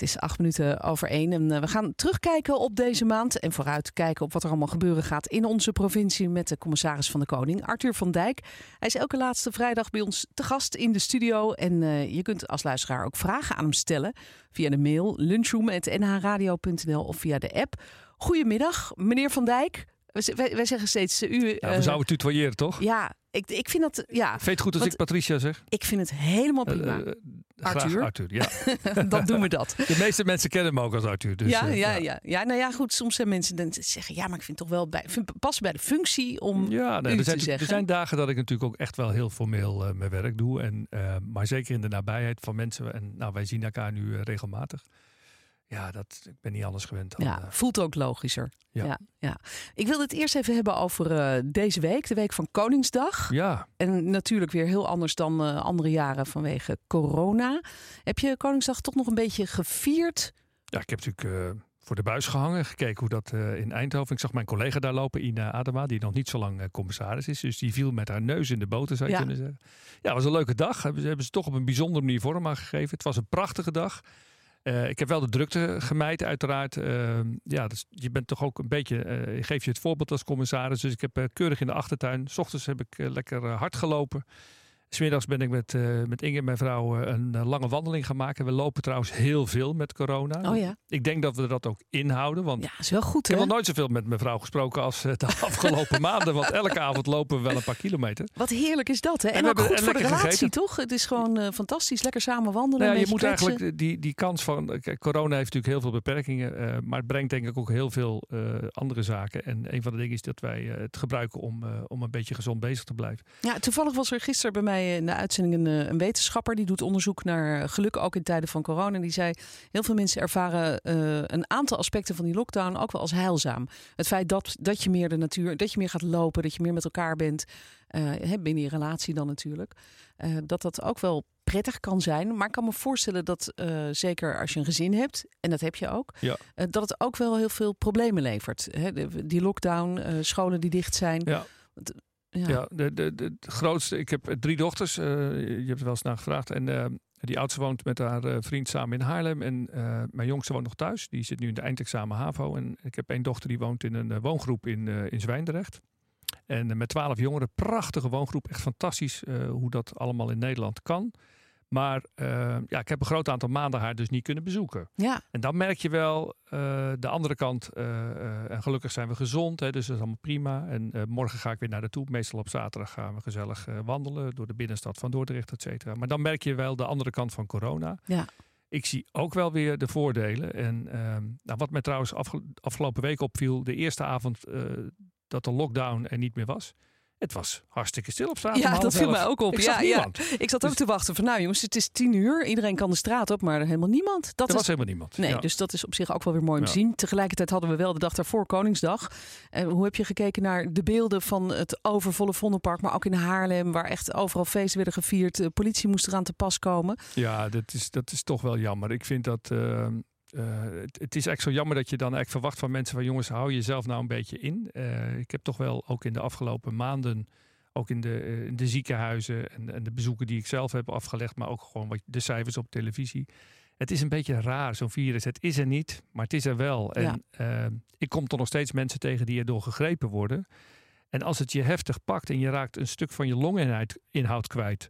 Het is acht minuten over één en eh, we gaan terugkijken op deze maand en vooruit kijken op wat er allemaal gebeuren gaat in onze provincie met de commissaris van de Koning, Arthur van Dijk. Hij is elke laatste vrijdag bij ons te gast in de studio en uh, je kunt als luisteraar ook vragen aan hem stellen via de mail lunchroom.nhradio.nl of via de app. Goedemiddag, meneer Van Dijk. Wij, zeggen steeds uh, u. Ja, we uh, zouden tutoyeren, toch? Ja, ik, ik vind dat. Ja, Vind het goed als ik Patricia zeg? Ik vind het helemaal prima. Uh, Arthur. Arthur, ja. Dan doen we dat. De meeste mensen kennen me ook als Arthur. Dus, ja, ja, ja, ja. Nou ja, goed. Soms zijn mensen dan zeggen, ja, maar ik vind toch wel bij, vind, pas bij de functie om ja, nee, er, zijn, er zijn dagen dat ik natuurlijk ook echt wel heel formeel mijn werk doe. En, maar zeker in de nabijheid van mensen. En nou, wij zien elkaar nu regelmatig. Ja, dat, ik ben niet anders gewend. Dan, ja, voelt ook logischer. Ja. Ja, ja. Ik wil het eerst even hebben over uh, deze week, de week van Koningsdag. Ja. En natuurlijk weer heel anders dan uh, andere jaren vanwege corona. Heb je Koningsdag toch nog een beetje gevierd? Ja, ik heb natuurlijk uh, voor de buis gehangen, gekeken hoe dat in Eindhoven. Ik zag mijn collega daar lopen, Ina Adema, die nog niet zo lang commissaris is. Dus die viel met haar neus in de boter, zou je Ja. kunnen zeggen. Ja, het was een leuke dag. Hebben ze hebben ze toch op een bijzondere manier vorm aan gegeven. Het was een prachtige dag. Uh, ik heb wel de drukte gemijd, uiteraard. Uh, ja, dus je bent toch ook een beetje. Je geeft je het voorbeeld als commissaris. Dus ik heb keurig in de achtertuin. S ochtends heb ik lekker hard gelopen. Smiddags ben ik met, met Inge, mijn vrouw, een lange wandeling gaan maken. We lopen trouwens heel veel met corona. Oh ja. Ik denk dat we dat ook inhouden. Want Ja, is wel goed ik heb hè? nog nooit zoveel met mijn vrouw gesproken als de afgelopen maanden. Want elke avond lopen we wel een paar kilometer. Wat heerlijk is dat hè? En, ook goed en voor de relatie gegeten. toch? Het is gewoon eh, fantastisch. Lekker samen wandelen. Nou ja, je moet kletsen. eigenlijk die, die kans van. Kijk, corona heeft natuurlijk heel veel beperkingen. eh, maar het brengt denk ik ook heel veel eh, andere zaken. En een van de dingen is dat wij eh, het gebruiken om, eh, om een beetje gezond bezig te blijven. Ja, toevallig was er gisteren bij mij in de uitzending een, eh, een wetenschapper die doet onderzoek naar geluk ook in tijden van corona. Die zei: heel veel mensen ervaren eh, een aantal aspecten van die lockdown ook wel als heilzaam. Het feit dat, dat je meer de natuur, dat je meer gaat lopen, dat je meer met elkaar bent, eh, hè, binnen je relatie dan natuurlijk, eh, dat dat ook wel prettig kan zijn. Maar ik kan me voorstellen dat eh, zeker als je een gezin hebt, en dat heb je ook, Ja. eh, dat het ook wel heel veel problemen levert. Hè? De- Die lockdown, eh, scholen die dicht zijn. Ja. Ja. De, de, de, grootste. Ik heb drie dochters. eh, je hebt er wel eens naar gevraagd. En eh, die oudste woont met haar eh, vriend samen in Haarlem. En eh, mijn jongste woont nog thuis. Die zit nu in de eindexamen HAVO. En ik heb één dochter die woont in een eh, woongroep in, eh, in Zwijndrecht. En eh, met twaalf jongeren. Prachtige woongroep. Echt fantastisch eh, hoe dat allemaal in Nederland kan. Maar eh, ja, ik heb een groot aantal maanden haar dus niet kunnen bezoeken. ja. En dan merk je wel eh, de andere kant. eh, en gelukkig zijn we gezond, hè, dus dat is allemaal prima. En morgen ga ik weer naar de toe. Meestal op zaterdag gaan we gezellig wandelen door de binnenstad van Dordrecht, et cetera. Maar dan merk je wel de andere kant van corona. Ja. Ik zie ook wel weer de voordelen. En ehm, nou, wat mij trouwens afge- afgelopen week opviel, de eerste avond dat de lockdown er niet meer was. Het was hartstikke stil op straat. Ja, dat viel mij ook op. Ik ja, zag ja. Ik zat ook te wachten van, nou jongens, het is tien uur. Iedereen kan de straat op, maar helemaal niemand. Dat Er is, was helemaal niemand. nee, Ja. dus dat is op zich ook wel weer mooi om te zien. Tegelijkertijd hadden we wel de dag daarvoor Koningsdag. En hoe heb je gekeken naar de beelden van het overvolle Vondelpark, maar ook in Haarlem, waar echt overal feesten werden gevierd. De politie moest eraan te pas komen. Ja, dat is, dat is toch wel jammer. Ik vind dat. eh, eh, het, het is echt zo jammer dat je dan eigenlijk verwacht van mensen van jongens, hou jezelf nou een beetje in. Eh, ik heb toch wel ook in de afgelopen maanden, ook in de, eh, in de ziekenhuizen en, en de bezoeken die ik zelf heb afgelegd, maar ook gewoon wat, de cijfers op televisie. Het is een beetje raar, zo'n virus. Het is er niet, maar het is er wel. En Ja. ik kom toch nog steeds mensen tegen die erdoor gegrepen worden. En als het je heftig pakt en je raakt een stuk van je longinhoud inhoud kwijt,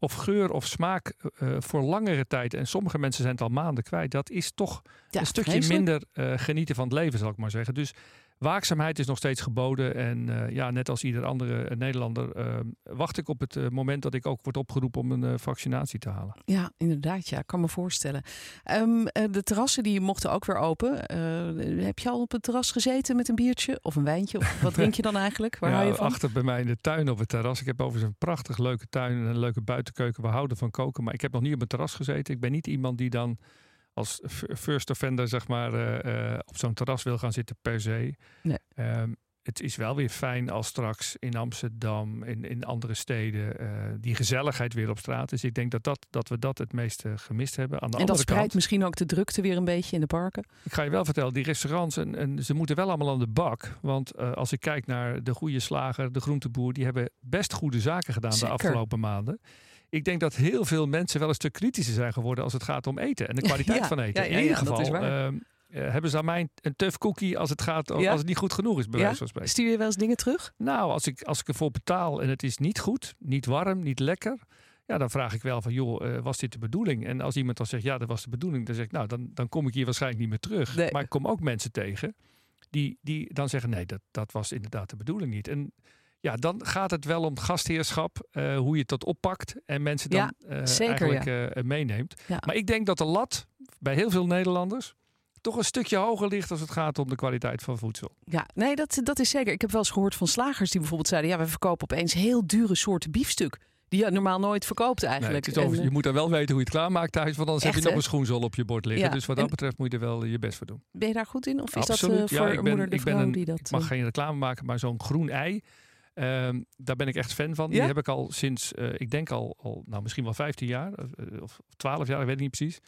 of geur of smaak eh, voor langere tijd, en sommige mensen zijn het al maanden kwijt, dat is toch Ja, een stukje vreselijk. minder eh, genieten van het leven, zal ik maar zeggen. Dus waakzaamheid is nog steeds geboden. En eh, ja, net als ieder andere eh, Nederlander eh, wacht ik op het moment dat ik ook word opgeroepen om een vaccinatie te halen. Ja, inderdaad. Ja, ik kan me voorstellen. Ehm, eh, de terrassen die mochten ook weer open. Heb je al op het terras gezeten met een biertje of een wijntje? Of wat drink je dan eigenlijk? Waar ja, hou je van? Achter bij mij in de tuin op het terras. Ik heb overigens een prachtig leuke tuin en een leuke buitenkeuken. We houden van koken, maar ik heb nog niet op het terras gezeten. Ik ben niet iemand die dan als first offender zeg maar eh, eh, op zo'n terras wil gaan zitten per se. Nee. Ehm, het is wel weer fijn als straks in Amsterdam, in, in andere steden, eh, die gezelligheid weer op straat is. Ik denk dat, dat, dat we dat het meest eh, gemist hebben. Aan de En dat andere spreidt kant, misschien ook de drukte weer een beetje in de parken. ik ga je wel vertellen, die restaurants, en, en ze moeten wel allemaal aan de bak. Want als ik kijk naar de goede slager, de groenteboer, die hebben best goede zaken gedaan Zeker. de afgelopen maanden. Ik denk dat heel veel mensen wel een stuk kritischer zijn geworden als het gaat om eten en de kwaliteit Ja, van eten. ja, ja, In ieder dat geval is waar. ehm, eh, hebben ze aan mij een tough cookie als het gaat als het niet goed genoeg is, bij Ja? wijze van spreken. Stuur je wel eens dingen terug? Nou, als ik, als ik ervoor betaal en het is niet goed, niet warm, niet lekker. Ja, dan vraag ik wel van, joh, eh, was dit de bedoeling? En als iemand dan zegt, ja, dat was de bedoeling. Dan zeg ik, nou, dan, dan kom ik hier waarschijnlijk niet meer terug. Nee. Maar ik kom ook mensen tegen die, die dan zeggen, nee, dat, dat was inderdaad de bedoeling niet. En ja, dan gaat het wel om gastheerschap, eh, hoe je dat oppakt en mensen dan Ja, eh, zeker, eigenlijk eh, meeneemt. Ja. Maar ik denk dat de lat bij heel veel Nederlanders toch een stukje hoger ligt als het gaat om de kwaliteit van voedsel. Ja, nee, dat, dat is zeker. Ik heb wel eens gehoord van slagers die bijvoorbeeld zeiden... ja, we verkopen opeens heel dure soorten biefstuk... die je normaal nooit verkoopt Nee, eigenlijk. over- En, je moet dan wel weten hoe je het klaarmaakt thuis, want anders Echt, heb je nog een schoenzol op je bord liggen. Ja, dus wat dat en- betreft moet je er wel je best voor doen. ben je daar goed in? Of is Absoluut. dat Ja, voor ik ben- moeder de ik ben vrouw een- die dat... Ik mag geen reclame maken, maar zo'n groen ei, ehm, daar ben ik echt fan van. Die heb ik al sinds, eh, ik denk al, al, nou misschien wel 15 jaar eh, of 12 jaar, ik weet het niet precies.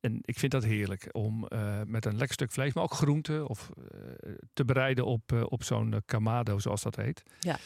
En ik vind dat heerlijk om eh, met een lekker stuk vlees, maar ook groenten of eh, te bereiden op, eh, op zo'n eh, kamado, zoals dat heet. Ja.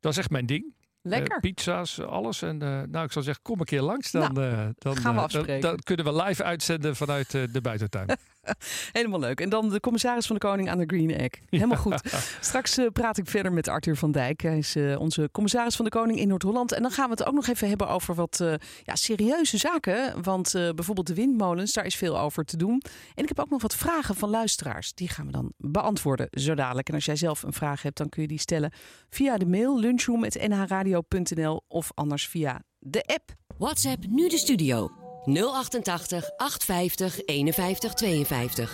Dat is echt mijn ding. Lekker. Eh, pizza's, alles. En eh, nou, ik zou zeggen, kom een keer langs. Dan, eh, dan, gaan we eh, dan- afspreken. Dan, kunnen we live uitzenden vanuit eh, de buitentuin. Helemaal leuk. En dan de commissaris van de Koning aan de Green Egg. Helemaal goed. Straks eh, praat ik verder met Arthur van Dijk. Hij is eh, onze commissaris van de Koning in Noord-Holland. En dan gaan we het ook nog even hebben over wat eh, ja, serieuze zaken. Want eh, bijvoorbeeld de windmolens, daar is veel over te doen. En ik heb ook nog wat vragen van luisteraars. Die gaan we dan beantwoorden zo dadelijk. En als jij zelf een vraag hebt, dan kun je die stellen via de mail lunchroom.nhradio.nl of anders via de app. WhatsApp nu de studio 088 850 51 52.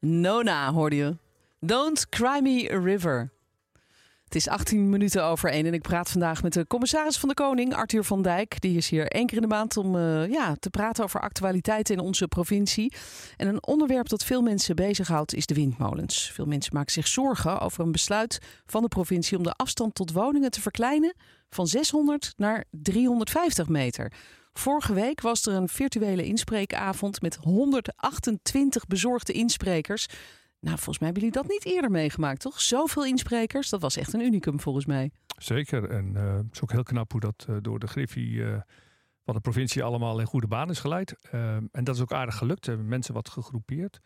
Nona hoorde je. Don't cry me a river. Het is 18 minuten over 1 en ik praat vandaag met de commissaris van de Koning, Arthur van Dijk. Die is hier één keer in de maand om eh, ja, te praten over actualiteiten in onze provincie. En een onderwerp dat veel mensen bezighoudt is de windmolens. Veel mensen maken zich zorgen over een besluit van de provincie om de afstand tot woningen te verkleinen van 600 naar 350 meter. Vorige week was er een virtuele inspreekavond met 128 bezorgde insprekers. Nou, volgens mij hebben jullie dat niet eerder meegemaakt, toch? Zoveel insprekers, dat was echt een unicum volgens mij. Zeker. En eh, het is ook heel knap hoe dat eh, door de Griffie eh, van de provincie allemaal in goede baan is geleid. En dat is ook aardig gelukt. Hebben mensen wat gegroepeerd.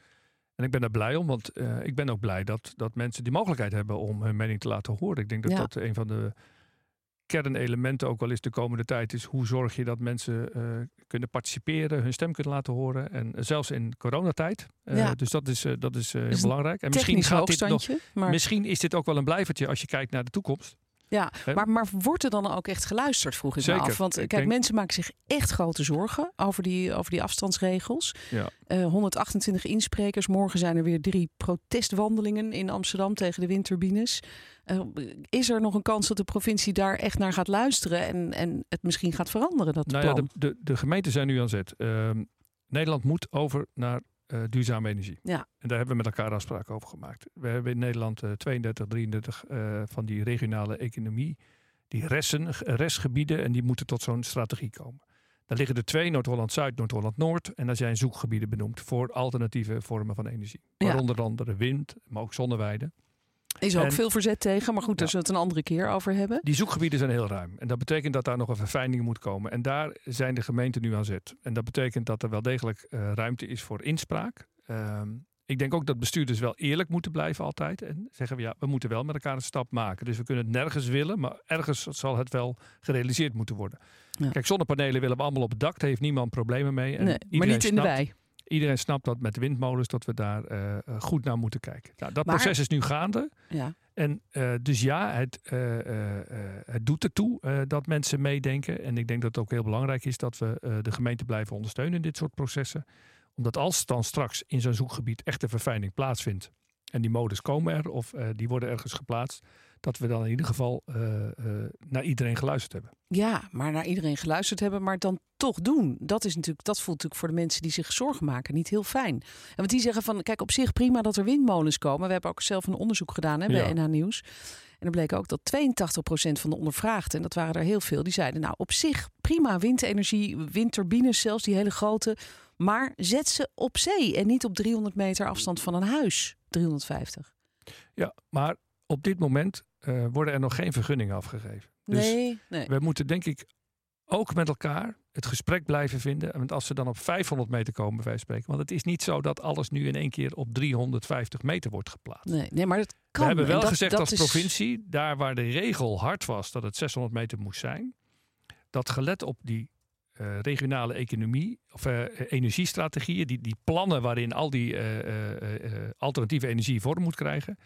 En ik ben daar blij om, want ik ben ook blij dat, dat mensen die mogelijkheid hebben om hun mening te laten horen. Ik denk dat Ja. dat een van de kernelementen ook wel is de komende tijd is. Hoe zorg je dat mensen eh, kunnen participeren, hun stem kunnen laten horen. En eh, zelfs in coronatijd. Eh, Ja. Dus dat is, dat is heel belangrijk. En misschien gaat dit nog hoogstandje. Maar, Misschien is dit ook wel een blijvertje als je kijkt naar de toekomst. Ja, maar, maar wordt er dan ook echt geluisterd, vroeg ik me Zeker. af. Want eh, kijk, denk- mensen maken zich echt grote zorgen over die, over die afstandsregels. Ja. Eh, 128 insprekers. Morgen zijn er weer drie protestwandelingen in Amsterdam tegen de windturbines. Eh, is er nog een kans dat de provincie daar echt naar gaat luisteren en, en het misschien gaat veranderen, dat Nou ja, plan? de, de, de gemeenten zijn nu aan zet. Ehm, Nederland moet over naar eh, duurzame energie. Ja. En daar hebben we met elkaar afspraken over gemaakt. We hebben in Nederland eh, 32, 33 eh, van die regionale economie, die resten, restgebieden, en die moeten tot zo'n strategie komen. Daar liggen er twee, Noord-Holland-Zuid, Noord-Holland-Noord. En daar zijn zoekgebieden benoemd voor alternatieve vormen van energie. Ja. Waaronder andere wind, maar ook zonneweiden. Is er ook veel verzet tegen, maar goed, daar Ja. zullen we het een andere keer over hebben. Die zoekgebieden zijn heel ruim. En dat betekent dat daar nog een verfijning moet komen. En daar zijn de gemeenten nu aan zet. En dat betekent dat er wel degelijk eh, ruimte is voor inspraak. Ehm, ik denk ook dat bestuurders wel eerlijk moeten blijven altijd. En zeggen we ja, we moeten wel met elkaar een stap maken. Dus we kunnen het nergens willen, maar ergens zal het wel gerealiseerd moeten worden. Ja. Kijk, zonnepanelen willen we allemaal op het dak. Daar heeft niemand problemen mee. En Nee, maar niet in de wei. Iedereen snapt dat met windmolens dat we daar eh, eh, goed naar moeten kijken. Nou, dat Maar- proces is nu gaande. Ja. En eh, dus ja, het, eh, het doet ertoe dat mensen meedenken. En ik denk dat het ook heel belangrijk is dat we de gemeente blijven ondersteunen in dit soort processen. Omdat als dan straks in zo'n zoekgebied echt een verfijning plaatsvindt. En die modus komen er of die worden ergens geplaatst. Dat we dan in ieder geval eh, eh, naar iedereen geluisterd hebben. Ja, maar naar iedereen geluisterd hebben, maar dan toch doen. Dat is natuurlijk, dat voelt natuurlijk voor de mensen die zich zorgen maken niet heel fijn. En want die zeggen van, kijk, op zich prima dat er windmolens komen. We hebben ook zelf een onderzoek gedaan hè, bij Ja. NH Nieuws. En er bleek ook dat 82% van de ondervraagden, en dat waren er heel veel, die zeiden, nou op zich prima windenergie, windturbines zelfs, die hele grote. Maar zet ze op zee en niet op 300 meter afstand van een huis. 350. Ja, maar op dit moment eh, worden er nog geen vergunningen afgegeven. Dus Nee, nee. we moeten denk ik ook met elkaar het gesprek blijven vinden. Want als ze dan op 500 meter komen, bij wijze van spreken. Want het is niet zo dat alles nu in één keer op 350 meter wordt geplaatst. Nee, nee, maar dat kan. We hebben En wel dat- gezegd dat als is- provincie, daar waar de regel hard was dat het 600 meter moest zijn, dat gelet op die eh, regionale economie of eh, energiestrategieën, die, die plannen waarin al die alternatieve energie vorm moet krijgen,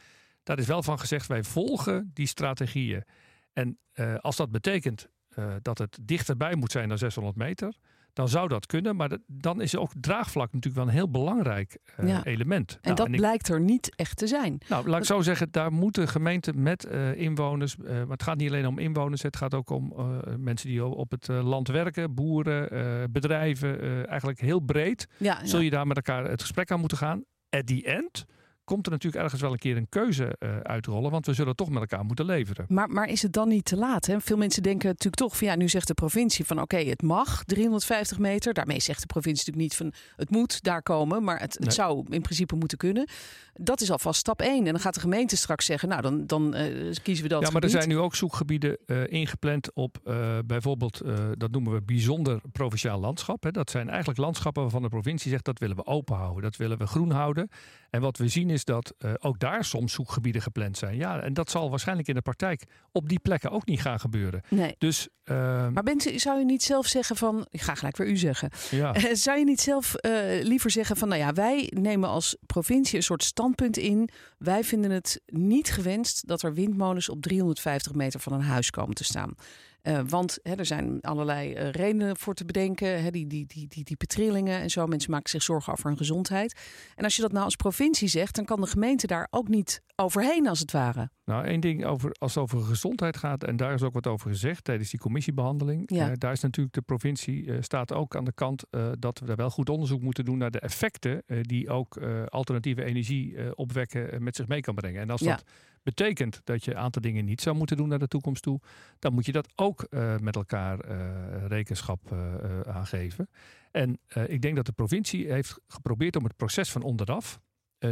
daar is wel van gezegd wij volgen die strategieën. En eh, als dat betekent eh, dat het dichterbij moet zijn dan 600 meter, dan zou dat kunnen. Maar dat- dan is ook draagvlak natuurlijk wel een heel belangrijk eh, Ja. element. En Nou, dat ik- blijkt er niet echt te zijn. nou, laat ik zo zeggen, daar moeten gemeenten met inwoners, maar het gaat niet alleen om inwoners, het gaat ook om mensen die op het land werken, boeren, bedrijven, eigenlijk heel breed. Ja, ja. Zul je daar met elkaar het gesprek aan moeten gaan. At the end komt er natuurlijk ergens wel een keer een keuze eh, uitrollen, want we zullen toch met elkaar moeten leveren. Maar, maar is het dan niet te laat? Hè? Veel mensen denken natuurlijk toch van ja, nu zegt de provincie van oké, het mag 350 meter. Daarmee zegt de provincie natuurlijk niet van het moet daar komen, maar het, het Nee. zou in principe moeten kunnen. Dat is alvast stap 1. En dan gaat de gemeente straks zeggen, nou dan, dan eh, kiezen we dat ja, maar er zijn nu ook zoekgebieden eh, ingepland op bijvoorbeeld, dat noemen we bijzonder provinciaal landschap. Hè. Dat zijn eigenlijk landschappen waarvan de provincie zegt dat willen we open houden, dat willen we groen houden. En wat we zien is dat eh, ook daar soms zoekgebieden gepland zijn. Ja, en dat zal waarschijnlijk in de praktijk op die plekken ook niet gaan gebeuren. Nee. Dus eh, Maar mensen, zou je niet zelf zeggen van, ik ga gelijk weer u zeggen. ja. Eh, Zou je niet zelf eh, liever zeggen van, nou ja, wij nemen als provincie een soort standpunt in. Wij vinden het niet gewenst dat er windmolens op 350 meter van een huis komen te staan. Eh, want hè, er zijn allerlei eh, redenen voor te bedenken. Hè, die, die, die, die diepe trillingen en zo. Mensen maken zich zorgen over hun gezondheid. En als je dat nou als provincie zegt, dan kan de gemeente daar ook niet overheen als het ware. Nou, één ding over, als het over gezondheid gaat, en daar is ook wat over gezegd tijdens die commissiebehandeling. Ja. Eh, daar is natuurlijk de provincie staat ook aan de kant dat we daar wel goed onderzoek moeten doen naar de effecten die ook alternatieve energie opwekken met zich mee kan brengen. En als Ja. dat betekent dat je een aantal dingen niet zou moeten doen naar de toekomst toe, dan moet je dat ook eh, met elkaar eh, rekenschap eh, aangeven. En ik denk dat de provincie heeft geprobeerd om het proces van onderaf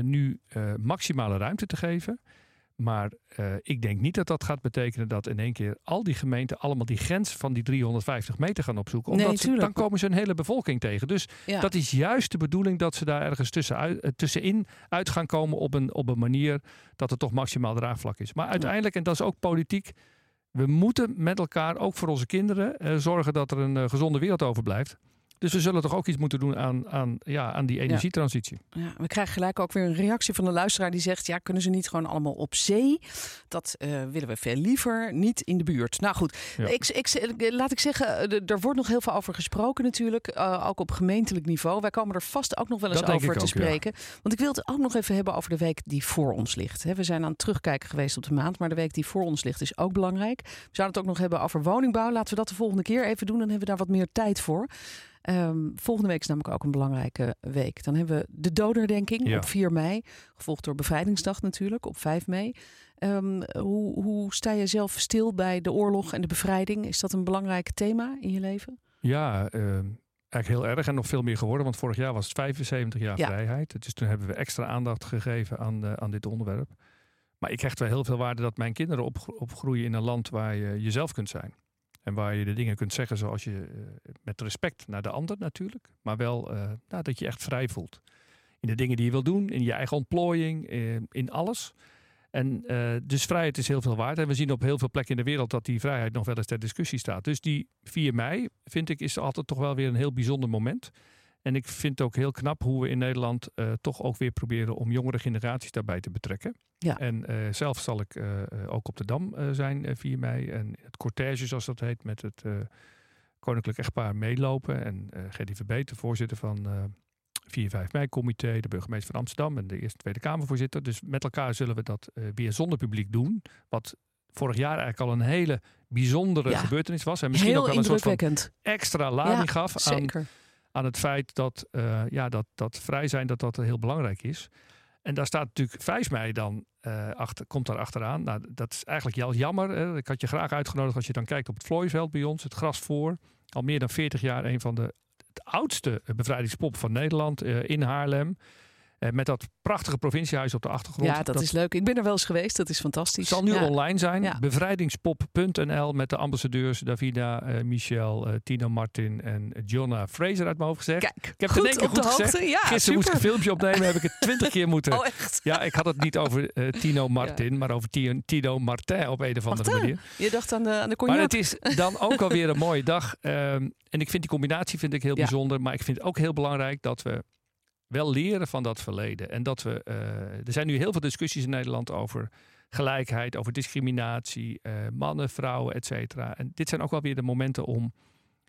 nu maximale ruimte te geven. Maar eh, ik denk niet dat dat gaat betekenen dat in één keer al die gemeenten allemaal die grens van die 350 meter gaan opzoeken. Nee, Omdat ze, dan komen ze een hele bevolking tegen. Dus Ja. dat is juist de bedoeling dat ze daar ergens tussenuit, eh, tussenin uit gaan komen op een, op een manier dat het toch maximaal draagvlak is. Maar uiteindelijk, en dat is ook politiek, we moeten met elkaar, ook voor onze kinderen, eh, zorgen dat er een gezonde wereld overblijft. Dus we zullen toch ook iets moeten doen aan, aan, ja, aan die energietransitie. Ja, we krijgen gelijk ook weer een reactie van de luisteraar die zegt: Ja, kunnen ze niet gewoon allemaal op zee? Dat eh, willen we veel liever, niet in de buurt. Nou goed, Ja. ik, ik, laat ik zeggen, eh, er wordt nog heel veel over gesproken, natuurlijk. eh, ook op gemeentelijk niveau. Wij komen er vast ook nog wel eens Dat over te ook, ja. spreken. Want ik wil het ook nog even hebben over de week die voor ons ligt. We zijn aan het terugkijken geweest op de maand, maar de week die voor ons ligt is ook belangrijk. We zouden het ook nog hebben over woningbouw. Laten we dat de volgende keer even doen. Dan hebben we daar wat meer tijd voor. Ehm, volgende week is namelijk ook een belangrijke week. Dan hebben we de dodenherdenking Ja. op 4 mei. Gevolgd door Bevrijdingsdag natuurlijk op 5 mei. Ehm, hoe, hoe sta je zelf stil bij de oorlog en de bevrijding? Is dat een belangrijk thema in je leven? Ja, eh, eigenlijk heel erg en nog veel meer geworden. Want vorig jaar was het 75 jaar Ja. vrijheid. Dus toen hebben we extra aandacht gegeven aan, eh, aan dit onderwerp. Maar ik hecht wel heel veel waarde dat mijn kinderen opgro- opgroeien in een land waar je jezelf kunt zijn. En waar je de dingen kunt zeggen zoals je, eh, met respect naar de ander natuurlijk. Maar wel eh, nou, dat je echt vrij voelt. In de dingen die je wil doen, in je eigen ontplooiing, eh, in alles. En dus vrijheid is heel veel waard. En we zien op heel veel plekken in de wereld dat die vrijheid nog wel eens ter discussie staat. Dus die 4 mei, vind ik, is altijd toch wel weer een heel bijzonder moment. En ik vind het ook heel knap hoe we in Nederland eh, toch ook weer proberen om jongere generaties daarbij te betrekken. Ja. En eh, zelf zal ik eh, ook op de Dam zijn eh, 4 mei. En het cortège, zoals dat heet, met het Koninklijk Echtpaar meelopen. En Gerdy Verbeet, de voorzitter van eh 4-5 mei-comité, de burgemeester van Amsterdam en de Eerste Tweede Kamervoorzitter. Dus met elkaar zullen we dat weer zonder publiek doen. Wat vorig jaar eigenlijk al een hele bijzondere Ja. gebeurtenis was. En misschien Heel ook wel een soort van extra lading Ja, gaf aan, Zeker. Aan het feit dat, eh, ja, dat, dat vrij zijn dat dat heel belangrijk is. En daar staat natuurlijk 5 mei dan eh, achter, komt daar achteraan. Nou, dat is eigenlijk wel jammer. Hè. Ik had je graag uitgenodigd als je dan kijkt op het Vlooiveld bij ons, het gras voor. Al meer dan 40 jaar een van de oudste bevrijdingspop van Nederland eh, in Haarlem. Eh, met dat prachtige provinciehuis op de achtergrond. Ja, dat, is leuk. Ik ben er wel eens geweest. Dat is fantastisch. zal nu Ja. online zijn. Ja. Bevrijdingspop.nl met de ambassadeurs Davida, eh, Michel, eh, Tino Martin en Jonna Fraser uit mijn hoofd gezegd. Kijk, ik heb het goed in één keer op de goed gezegd. hoogte. Ja, Gisteren moest ik een filmpje opnemen, heb ik het twintig keer moeten. Oh, echt? Ja, ik had het niet over Tino Martin, maar over Tino, Martin op een of andere Martin? manier. Je dacht aan de, aan de cognac. Maar het is dan ook alweer een mooie dag. Ehm, en ik vind die combinatie vind ik heel bijzonder. Maar ik vind het ook heel belangrijk dat we wel leren van dat verleden. En dat we. eh, er zijn nu heel veel discussies in Nederland over gelijkheid, over discriminatie, eh, mannen, vrouwen, et cetera. En dit zijn ook wel weer de momenten om.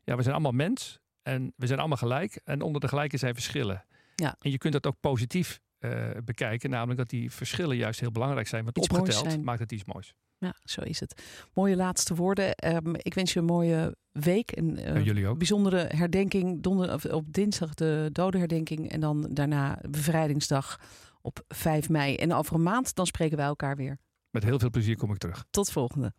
Ja, we zijn allemaal mens en we zijn allemaal gelijk. En onder de gelijken zijn verschillen. Ja. En je kunt dat ook positief eh, bekijken, namelijk dat die verschillen juist heel belangrijk zijn. Want Iets opgeteld maakt het iets moois. Ja, zo is het. Mooie laatste woorden. Ehm, ik wens je een mooie week. En eh, jullie ook. bijzondere herdenking. Donder, of op dinsdag de dodenherdenking. En dan daarna bevrijdingsdag op 5 mei. En over een maand dan spreken wij elkaar weer. Met heel veel plezier kom ik terug. Tot volgende.